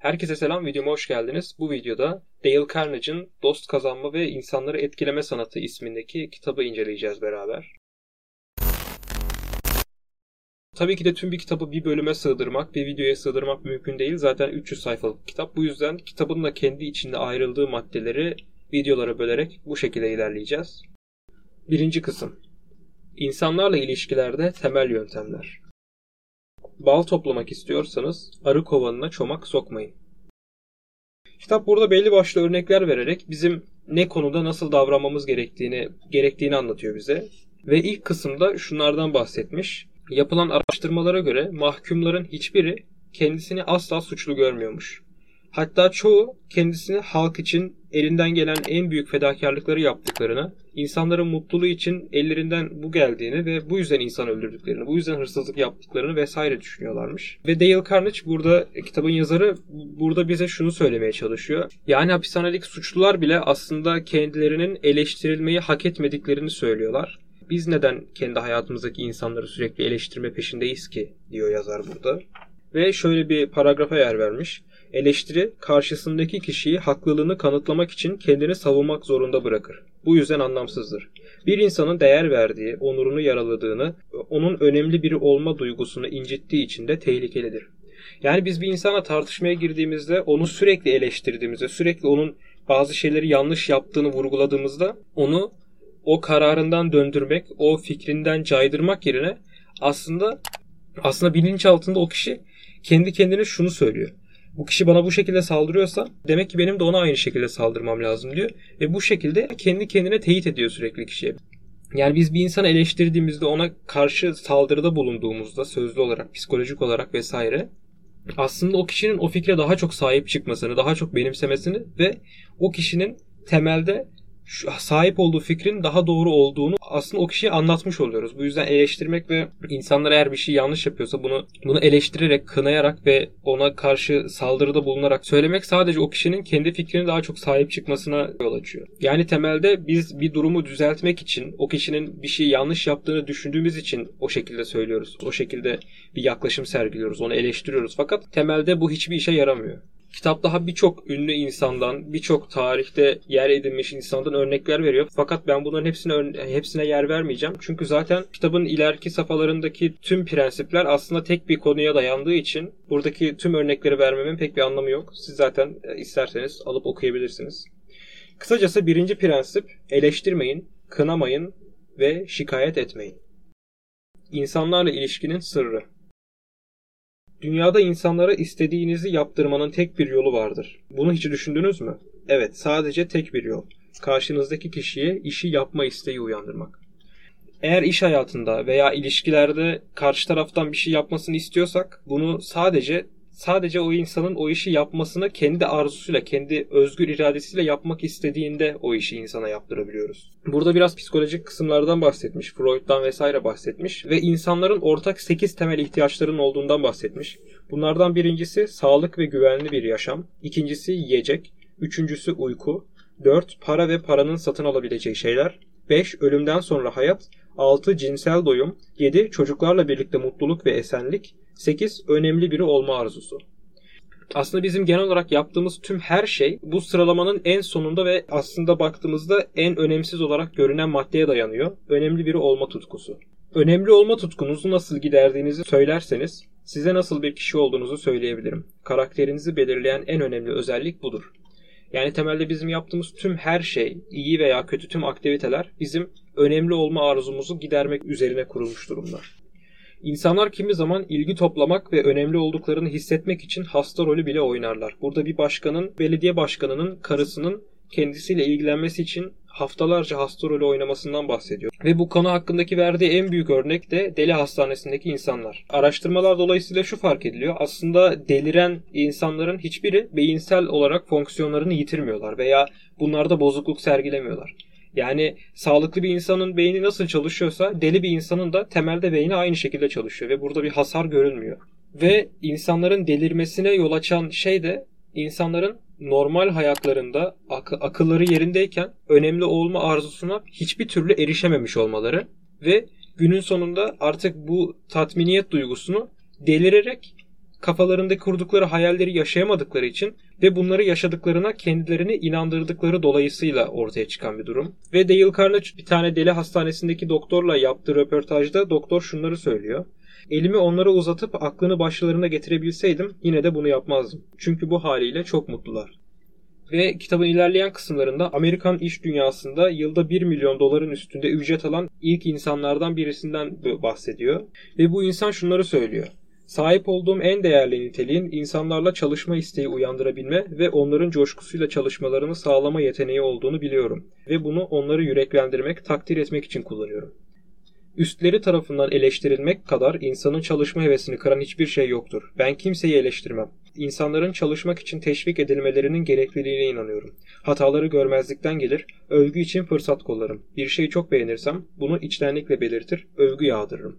Herkese selam, videoma hoş geldiniz. Bu videoda Dale Carnegie'nin Dost Kazanma ve İnsanları Etkileme Sanatı ismindeki kitabı inceleyeceğiz beraber. Tabii ki de tüm bir kitabı bir bölüme sığdırmak, bir videoya sığdırmak mümkün değil. Zaten 300 sayfalık kitap. Bu yüzden kitabın da kendi içinde ayrıldığı maddeleri videolara bölerek bu şekilde ilerleyeceğiz. Birinci kısım. İnsanlarla ilişkilerde temel yöntemler. Bal toplamak istiyorsanız arı kovanına çomak sokmayın. Kitap burada belli başlı örnekler vererek bizim ne konuda nasıl davranmamız gerektiğini gerektiğini anlatıyor bize. Ve ilk kısımda şunlardan bahsetmiş. Yapılan araştırmalara göre mahkumların hiçbiri kendisini asla suçlu görmüyormuş. Hatta çoğu kendisini halk için elinden gelen en büyük fedakarlıkları yaptıklarını, insanların mutluluğu için ellerinden bu geldiğini ve bu yüzden insan öldürdüklerini, bu yüzden hırsızlık yaptıklarını vesaire düşünüyorlarmış. Ve Dale Carnage burada kitabın yazarı burada bize şunu söylemeye çalışıyor. Yani hapishanedeki suçlular bile aslında kendilerinin eleştirilmeyi hak etmediklerini söylüyorlar. Biz neden kendi hayatımızdaki insanları sürekli eleştirme peşindeyiz ki diyor yazar burada. Ve şöyle bir paragrafa yer vermiş. Eleştiri karşısındaki kişiyi haklılığını kanıtlamak için kendini savunmak zorunda bırakır. Bu yüzden anlamsızdır. Bir insanın değer verdiği, onurunu yaraladığını, onun önemli biri olma duygusunu incittiği için de tehlikelidir. Yani biz bir insana tartışmaya girdiğimizde onu sürekli eleştirdiğimizde, sürekli onun bazı şeyleri yanlış yaptığını vurguladığımızda onu o kararından döndürmek, o fikrinden caydırmak yerine aslında aslında bilinç altında o kişi kendi kendine şunu söylüyor bu kişi bana bu şekilde saldırıyorsa demek ki benim de ona aynı şekilde saldırmam lazım diyor. Ve bu şekilde kendi kendine teyit ediyor sürekli kişiye. Yani biz bir insanı eleştirdiğimizde ona karşı saldırıda bulunduğumuzda sözlü olarak, psikolojik olarak vesaire aslında o kişinin o fikre daha çok sahip çıkmasını, daha çok benimsemesini ve o kişinin temelde sahip olduğu fikrin daha doğru olduğunu aslında o kişiye anlatmış oluyoruz. Bu yüzden eleştirmek ve insanlar eğer bir şey yanlış yapıyorsa bunu bunu eleştirerek, kınayarak ve ona karşı saldırıda bulunarak söylemek sadece o kişinin kendi fikrine daha çok sahip çıkmasına yol açıyor. Yani temelde biz bir durumu düzeltmek için o kişinin bir şey yanlış yaptığını düşündüğümüz için o şekilde söylüyoruz. O şekilde bir yaklaşım sergiliyoruz, onu eleştiriyoruz. Fakat temelde bu hiçbir işe yaramıyor. Kitap daha birçok ünlü insandan, birçok tarihte yer edinmiş insandan örnekler veriyor. Fakat ben bunların hepsine hepsine yer vermeyeceğim. Çünkü zaten kitabın ileriki safhalarındaki tüm prensipler aslında tek bir konuya dayandığı için buradaki tüm örnekleri vermemin pek bir anlamı yok. Siz zaten e, isterseniz alıp okuyabilirsiniz. Kısacası birinci prensip eleştirmeyin, kınamayın ve şikayet etmeyin. İnsanlarla ilişkinin sırrı. Dünyada insanlara istediğinizi yaptırmanın tek bir yolu vardır. Bunu hiç düşündünüz mü? Evet, sadece tek bir yol. Karşınızdaki kişiye işi yapma isteği uyandırmak. Eğer iş hayatında veya ilişkilerde karşı taraftan bir şey yapmasını istiyorsak bunu sadece sadece o insanın o işi yapmasını kendi arzusuyla, kendi özgür iradesiyle yapmak istediğinde o işi insana yaptırabiliyoruz. Burada biraz psikolojik kısımlardan bahsetmiş, Freud'dan vesaire bahsetmiş ve insanların ortak 8 temel ihtiyaçlarının olduğundan bahsetmiş. Bunlardan birincisi sağlık ve güvenli bir yaşam, ikincisi yiyecek, üçüncüsü uyku, 4 para ve paranın satın alabileceği şeyler, 5 ölümden sonra hayat, 6 cinsel doyum, 7 çocuklarla birlikte mutluluk ve esenlik, 8. Önemli biri olma arzusu. Aslında bizim genel olarak yaptığımız tüm her şey bu sıralamanın en sonunda ve aslında baktığımızda en önemsiz olarak görünen maddeye dayanıyor. Önemli biri olma tutkusu. Önemli olma tutkunuzu nasıl giderdiğinizi söylerseniz size nasıl bir kişi olduğunuzu söyleyebilirim. Karakterinizi belirleyen en önemli özellik budur. Yani temelde bizim yaptığımız tüm her şey, iyi veya kötü tüm aktiviteler bizim önemli olma arzumuzu gidermek üzerine kurulmuş durumda. İnsanlar kimi zaman ilgi toplamak ve önemli olduklarını hissetmek için hasta rolü bile oynarlar. Burada bir başkanın, belediye başkanının karısının kendisiyle ilgilenmesi için haftalarca hasta rolü oynamasından bahsediyor. Ve bu konu hakkındaki verdiği en büyük örnek de deli hastanesindeki insanlar. Araştırmalar dolayısıyla şu fark ediliyor. Aslında deliren insanların hiçbiri beyinsel olarak fonksiyonlarını yitirmiyorlar veya bunlarda bozukluk sergilemiyorlar. Yani sağlıklı bir insanın beyni nasıl çalışıyorsa deli bir insanın da temelde beyni aynı şekilde çalışıyor ve burada bir hasar görülmüyor. Ve insanların delirmesine yol açan şey de insanların normal hayatlarında ak- akılları yerindeyken önemli olma arzusuna hiçbir türlü erişememiş olmaları ve günün sonunda artık bu tatminiyet duygusunu delirerek kafalarında kurdukları hayalleri yaşayamadıkları için ve bunları yaşadıklarına kendilerini inandırdıkları dolayısıyla ortaya çıkan bir durum. Ve Dale Carnage bir tane deli hastanesindeki doktorla yaptığı röportajda doktor şunları söylüyor. Elimi onlara uzatıp aklını başlarına getirebilseydim yine de bunu yapmazdım. Çünkü bu haliyle çok mutlular. Ve kitabın ilerleyen kısımlarında Amerikan iş dünyasında yılda 1 milyon doların üstünde ücret alan ilk insanlardan birisinden bahsediyor. Ve bu insan şunları söylüyor. Sahip olduğum en değerli niteliğin insanlarla çalışma isteği uyandırabilme ve onların coşkusuyla çalışmalarını sağlama yeteneği olduğunu biliyorum ve bunu onları yüreklendirmek, takdir etmek için kullanıyorum. Üstleri tarafından eleştirilmek kadar insanın çalışma hevesini kıran hiçbir şey yoktur. Ben kimseyi eleştirmem. İnsanların çalışmak için teşvik edilmelerinin gerekliliğine inanıyorum. Hataları görmezlikten gelir, övgü için fırsat kollarım. Bir şeyi çok beğenirsem bunu içtenlikle belirtir, övgü yağdırırım.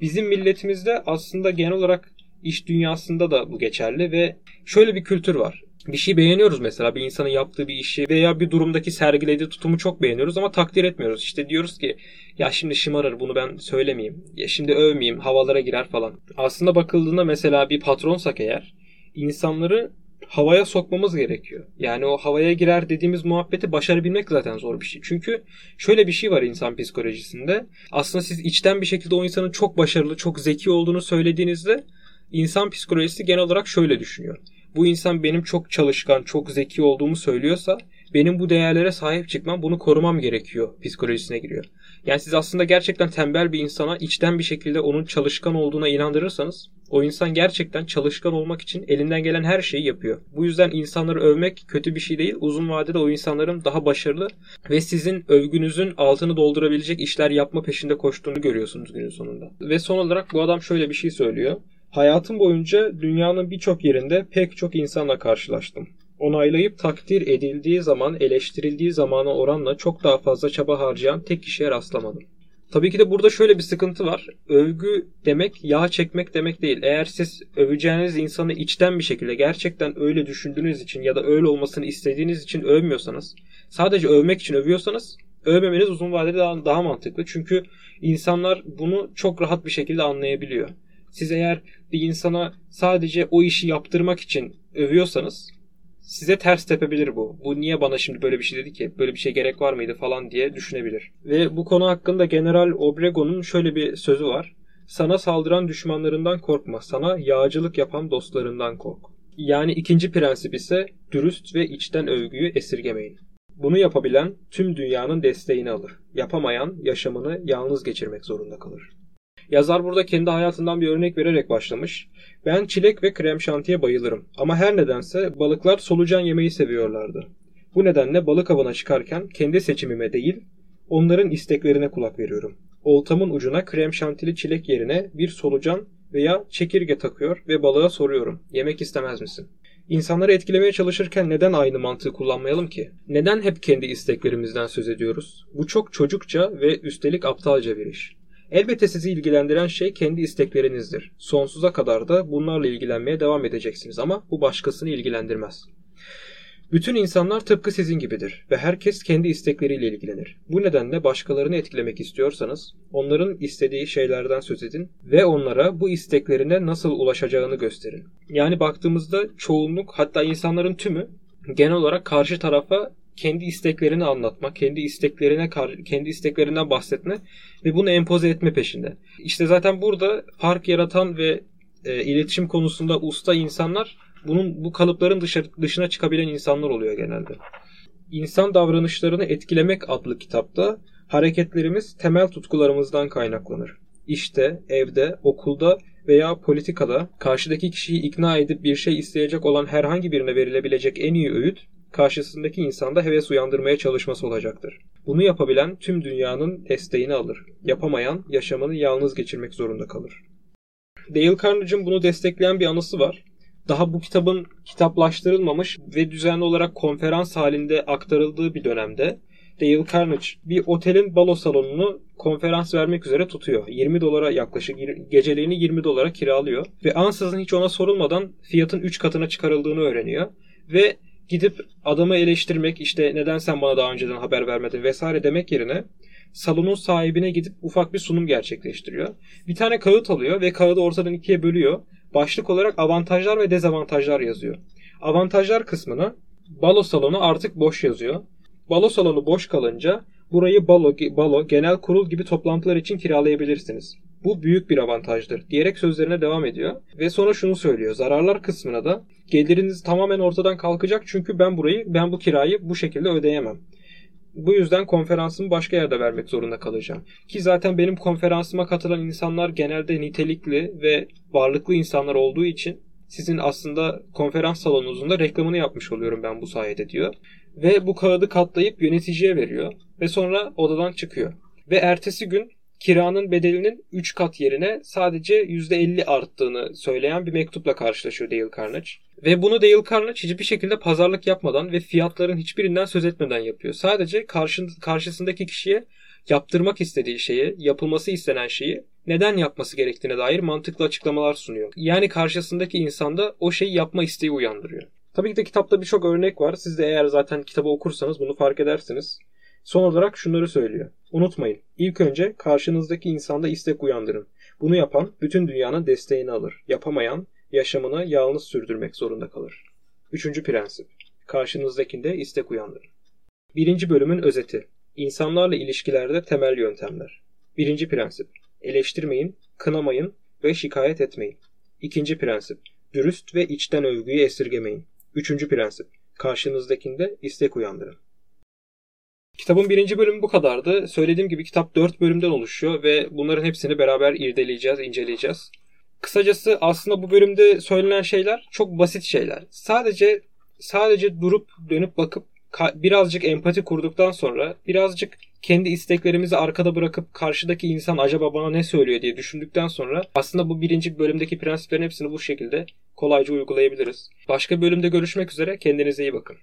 Bizim milletimizde aslında genel olarak iş dünyasında da bu geçerli ve şöyle bir kültür var. Bir şey beğeniyoruz mesela bir insanın yaptığı bir işi veya bir durumdaki sergilediği tutumu çok beğeniyoruz ama takdir etmiyoruz. İşte diyoruz ki ya şimdi şımarır bunu ben söylemeyeyim. Ya şimdi övmeyeyim havalara girer falan. Aslında bakıldığında mesela bir patronsak eğer insanları havaya sokmamız gerekiyor. Yani o havaya girer dediğimiz muhabbeti başarabilmek zaten zor bir şey. Çünkü şöyle bir şey var insan psikolojisinde. Aslında siz içten bir şekilde o insanın çok başarılı, çok zeki olduğunu söylediğinizde insan psikolojisi genel olarak şöyle düşünüyor. Bu insan benim çok çalışkan, çok zeki olduğumu söylüyorsa benim bu değerlere sahip çıkmam, bunu korumam gerekiyor psikolojisine giriyor. Yani siz aslında gerçekten tembel bir insana içten bir şekilde onun çalışkan olduğuna inandırırsanız o insan gerçekten çalışkan olmak için elinden gelen her şeyi yapıyor. Bu yüzden insanları övmek kötü bir şey değil. Uzun vadede o insanların daha başarılı ve sizin övgünüzün altını doldurabilecek işler yapma peşinde koştuğunu görüyorsunuz günün sonunda. Ve son olarak bu adam şöyle bir şey söylüyor. Hayatım boyunca dünyanın birçok yerinde pek çok insanla karşılaştım onaylayıp takdir edildiği zaman eleştirildiği zamana oranla çok daha fazla çaba harcayan tek kişiye rastlamadım. Tabii ki de burada şöyle bir sıkıntı var. Övgü demek yağ çekmek demek değil. Eğer siz öveceğiniz insanı içten bir şekilde gerçekten öyle düşündüğünüz için ya da öyle olmasını istediğiniz için övmüyorsanız, sadece övmek için övüyorsanız övmemeniz uzun vadede daha, daha mantıklı. Çünkü insanlar bunu çok rahat bir şekilde anlayabiliyor. Siz eğer bir insana sadece o işi yaptırmak için övüyorsanız size ters tepebilir bu. Bu niye bana şimdi böyle bir şey dedi ki? Böyle bir şey gerek var mıydı falan diye düşünebilir. Ve bu konu hakkında General Obregon'un şöyle bir sözü var. Sana saldıran düşmanlarından korkma. Sana yağcılık yapan dostlarından kork. Yani ikinci prensip ise dürüst ve içten övgüyü esirgemeyin. Bunu yapabilen tüm dünyanın desteğini alır. Yapamayan yaşamını yalnız geçirmek zorunda kalır. Yazar burada kendi hayatından bir örnek vererek başlamış. Ben çilek ve krem şantiye bayılırım ama her nedense balıklar solucan yemeyi seviyorlardı. Bu nedenle balık avına çıkarken kendi seçimime değil, onların isteklerine kulak veriyorum. Oltamın ucuna krem şantili çilek yerine bir solucan veya çekirge takıyor ve balığa soruyorum. Yemek istemez misin? İnsanları etkilemeye çalışırken neden aynı mantığı kullanmayalım ki? Neden hep kendi isteklerimizden söz ediyoruz? Bu çok çocukça ve üstelik aptalca bir iş. Elbette sizi ilgilendiren şey kendi isteklerinizdir. Sonsuza kadar da bunlarla ilgilenmeye devam edeceksiniz ama bu başkasını ilgilendirmez. Bütün insanlar tıpkı sizin gibidir ve herkes kendi istekleriyle ilgilenir. Bu nedenle başkalarını etkilemek istiyorsanız onların istediği şeylerden söz edin ve onlara bu isteklerine nasıl ulaşacağını gösterin. Yani baktığımızda çoğunluk hatta insanların tümü genel olarak karşı tarafa kendi isteklerini anlatma, kendi isteklerine kendi isteklerinden bahsetme ve bunu empoze etme peşinde. İşte zaten burada fark yaratan ve e, iletişim konusunda usta insanlar bunun bu kalıpların dışarı, dışına çıkabilen insanlar oluyor genelde. İnsan davranışlarını etkilemek adlı kitapta hareketlerimiz temel tutkularımızdan kaynaklanır. İşte, evde, okulda veya politikada karşıdaki kişiyi ikna edip bir şey isteyecek olan herhangi birine verilebilecek en iyi öğüt karşısındaki insanda heves uyandırmaya çalışması olacaktır. Bunu yapabilen tüm dünyanın desteğini alır. Yapamayan yaşamını yalnız geçirmek zorunda kalır. Dale Carnegie'in bunu destekleyen bir anısı var. Daha bu kitabın kitaplaştırılmamış ve düzenli olarak konferans halinde aktarıldığı bir dönemde Dale Carnage bir otelin balo salonunu konferans vermek üzere tutuyor. 20 dolara yaklaşık geceliğini 20 dolara kiralıyor ve ansızın hiç ona sorulmadan fiyatın 3 katına çıkarıldığını öğreniyor ve gidip adamı eleştirmek işte neden sen bana daha önceden haber vermedin vesaire demek yerine salonun sahibine gidip ufak bir sunum gerçekleştiriyor. Bir tane kağıt alıyor ve kağıdı ortadan ikiye bölüyor. başlık olarak avantajlar ve dezavantajlar yazıyor. Avantajlar kısmına balo salonu artık boş yazıyor. Balo salonu boş kalınca burayı balo, balo, genel kurul gibi toplantılar için kiralayabilirsiniz. Bu büyük bir avantajdır diyerek sözlerine devam ediyor. Ve sonra şunu söylüyor. Zararlar kısmına da geliriniz tamamen ortadan kalkacak çünkü ben burayı, ben bu kirayı bu şekilde ödeyemem. Bu yüzden konferansımı başka yerde vermek zorunda kalacağım. Ki zaten benim konferansıma katılan insanlar genelde nitelikli ve varlıklı insanlar olduğu için sizin aslında konferans salonunuzun da reklamını yapmış oluyorum ben bu sayede diyor. Ve bu kağıdı katlayıp yöneticiye veriyor ve sonra odadan çıkıyor. Ve ertesi gün kiranın bedelinin 3 kat yerine sadece %50 arttığını söyleyen bir mektupla karşılaşıyor Dale Carnage. Ve bunu Dale Carnage hiçbir şekilde pazarlık yapmadan ve fiyatların hiçbirinden söz etmeden yapıyor. Sadece karşısındaki kişiye yaptırmak istediği şeyi, yapılması istenen şeyi neden yapması gerektiğine dair mantıklı açıklamalar sunuyor. Yani karşısındaki insanda o şeyi yapma isteği uyandırıyor. Tabii ki de kitapta birçok örnek var. Siz de eğer zaten kitabı okursanız bunu fark edersiniz. Son olarak şunları söylüyor. Unutmayın, ilk önce karşınızdaki insanda istek uyandırın. Bunu yapan bütün dünyanın desteğini alır. Yapamayan yaşamını yalnız sürdürmek zorunda kalır. Üçüncü prensip. Karşınızdakinde istek uyandırın. Birinci bölümün özeti. İnsanlarla ilişkilerde temel yöntemler. Birinci prensip. Eleştirmeyin, kınamayın ve şikayet etmeyin. İkinci prensip. Dürüst ve içten övgüyü esirgemeyin. Üçüncü prensip. Karşınızdakinde istek uyandırın. Kitabın birinci bölümü bu kadardı. Söylediğim gibi kitap dört bölümden oluşuyor ve bunların hepsini beraber irdeleyeceğiz, inceleyeceğiz. Kısacası aslında bu bölümde söylenen şeyler çok basit şeyler. Sadece sadece durup dönüp bakıp birazcık empati kurduktan sonra birazcık kendi isteklerimizi arkada bırakıp karşıdaki insan acaba bana ne söylüyor diye düşündükten sonra aslında bu birinci bölümdeki prensiplerin hepsini bu şekilde kolayca uygulayabiliriz. Başka bölümde görüşmek üzere kendinize iyi bakın.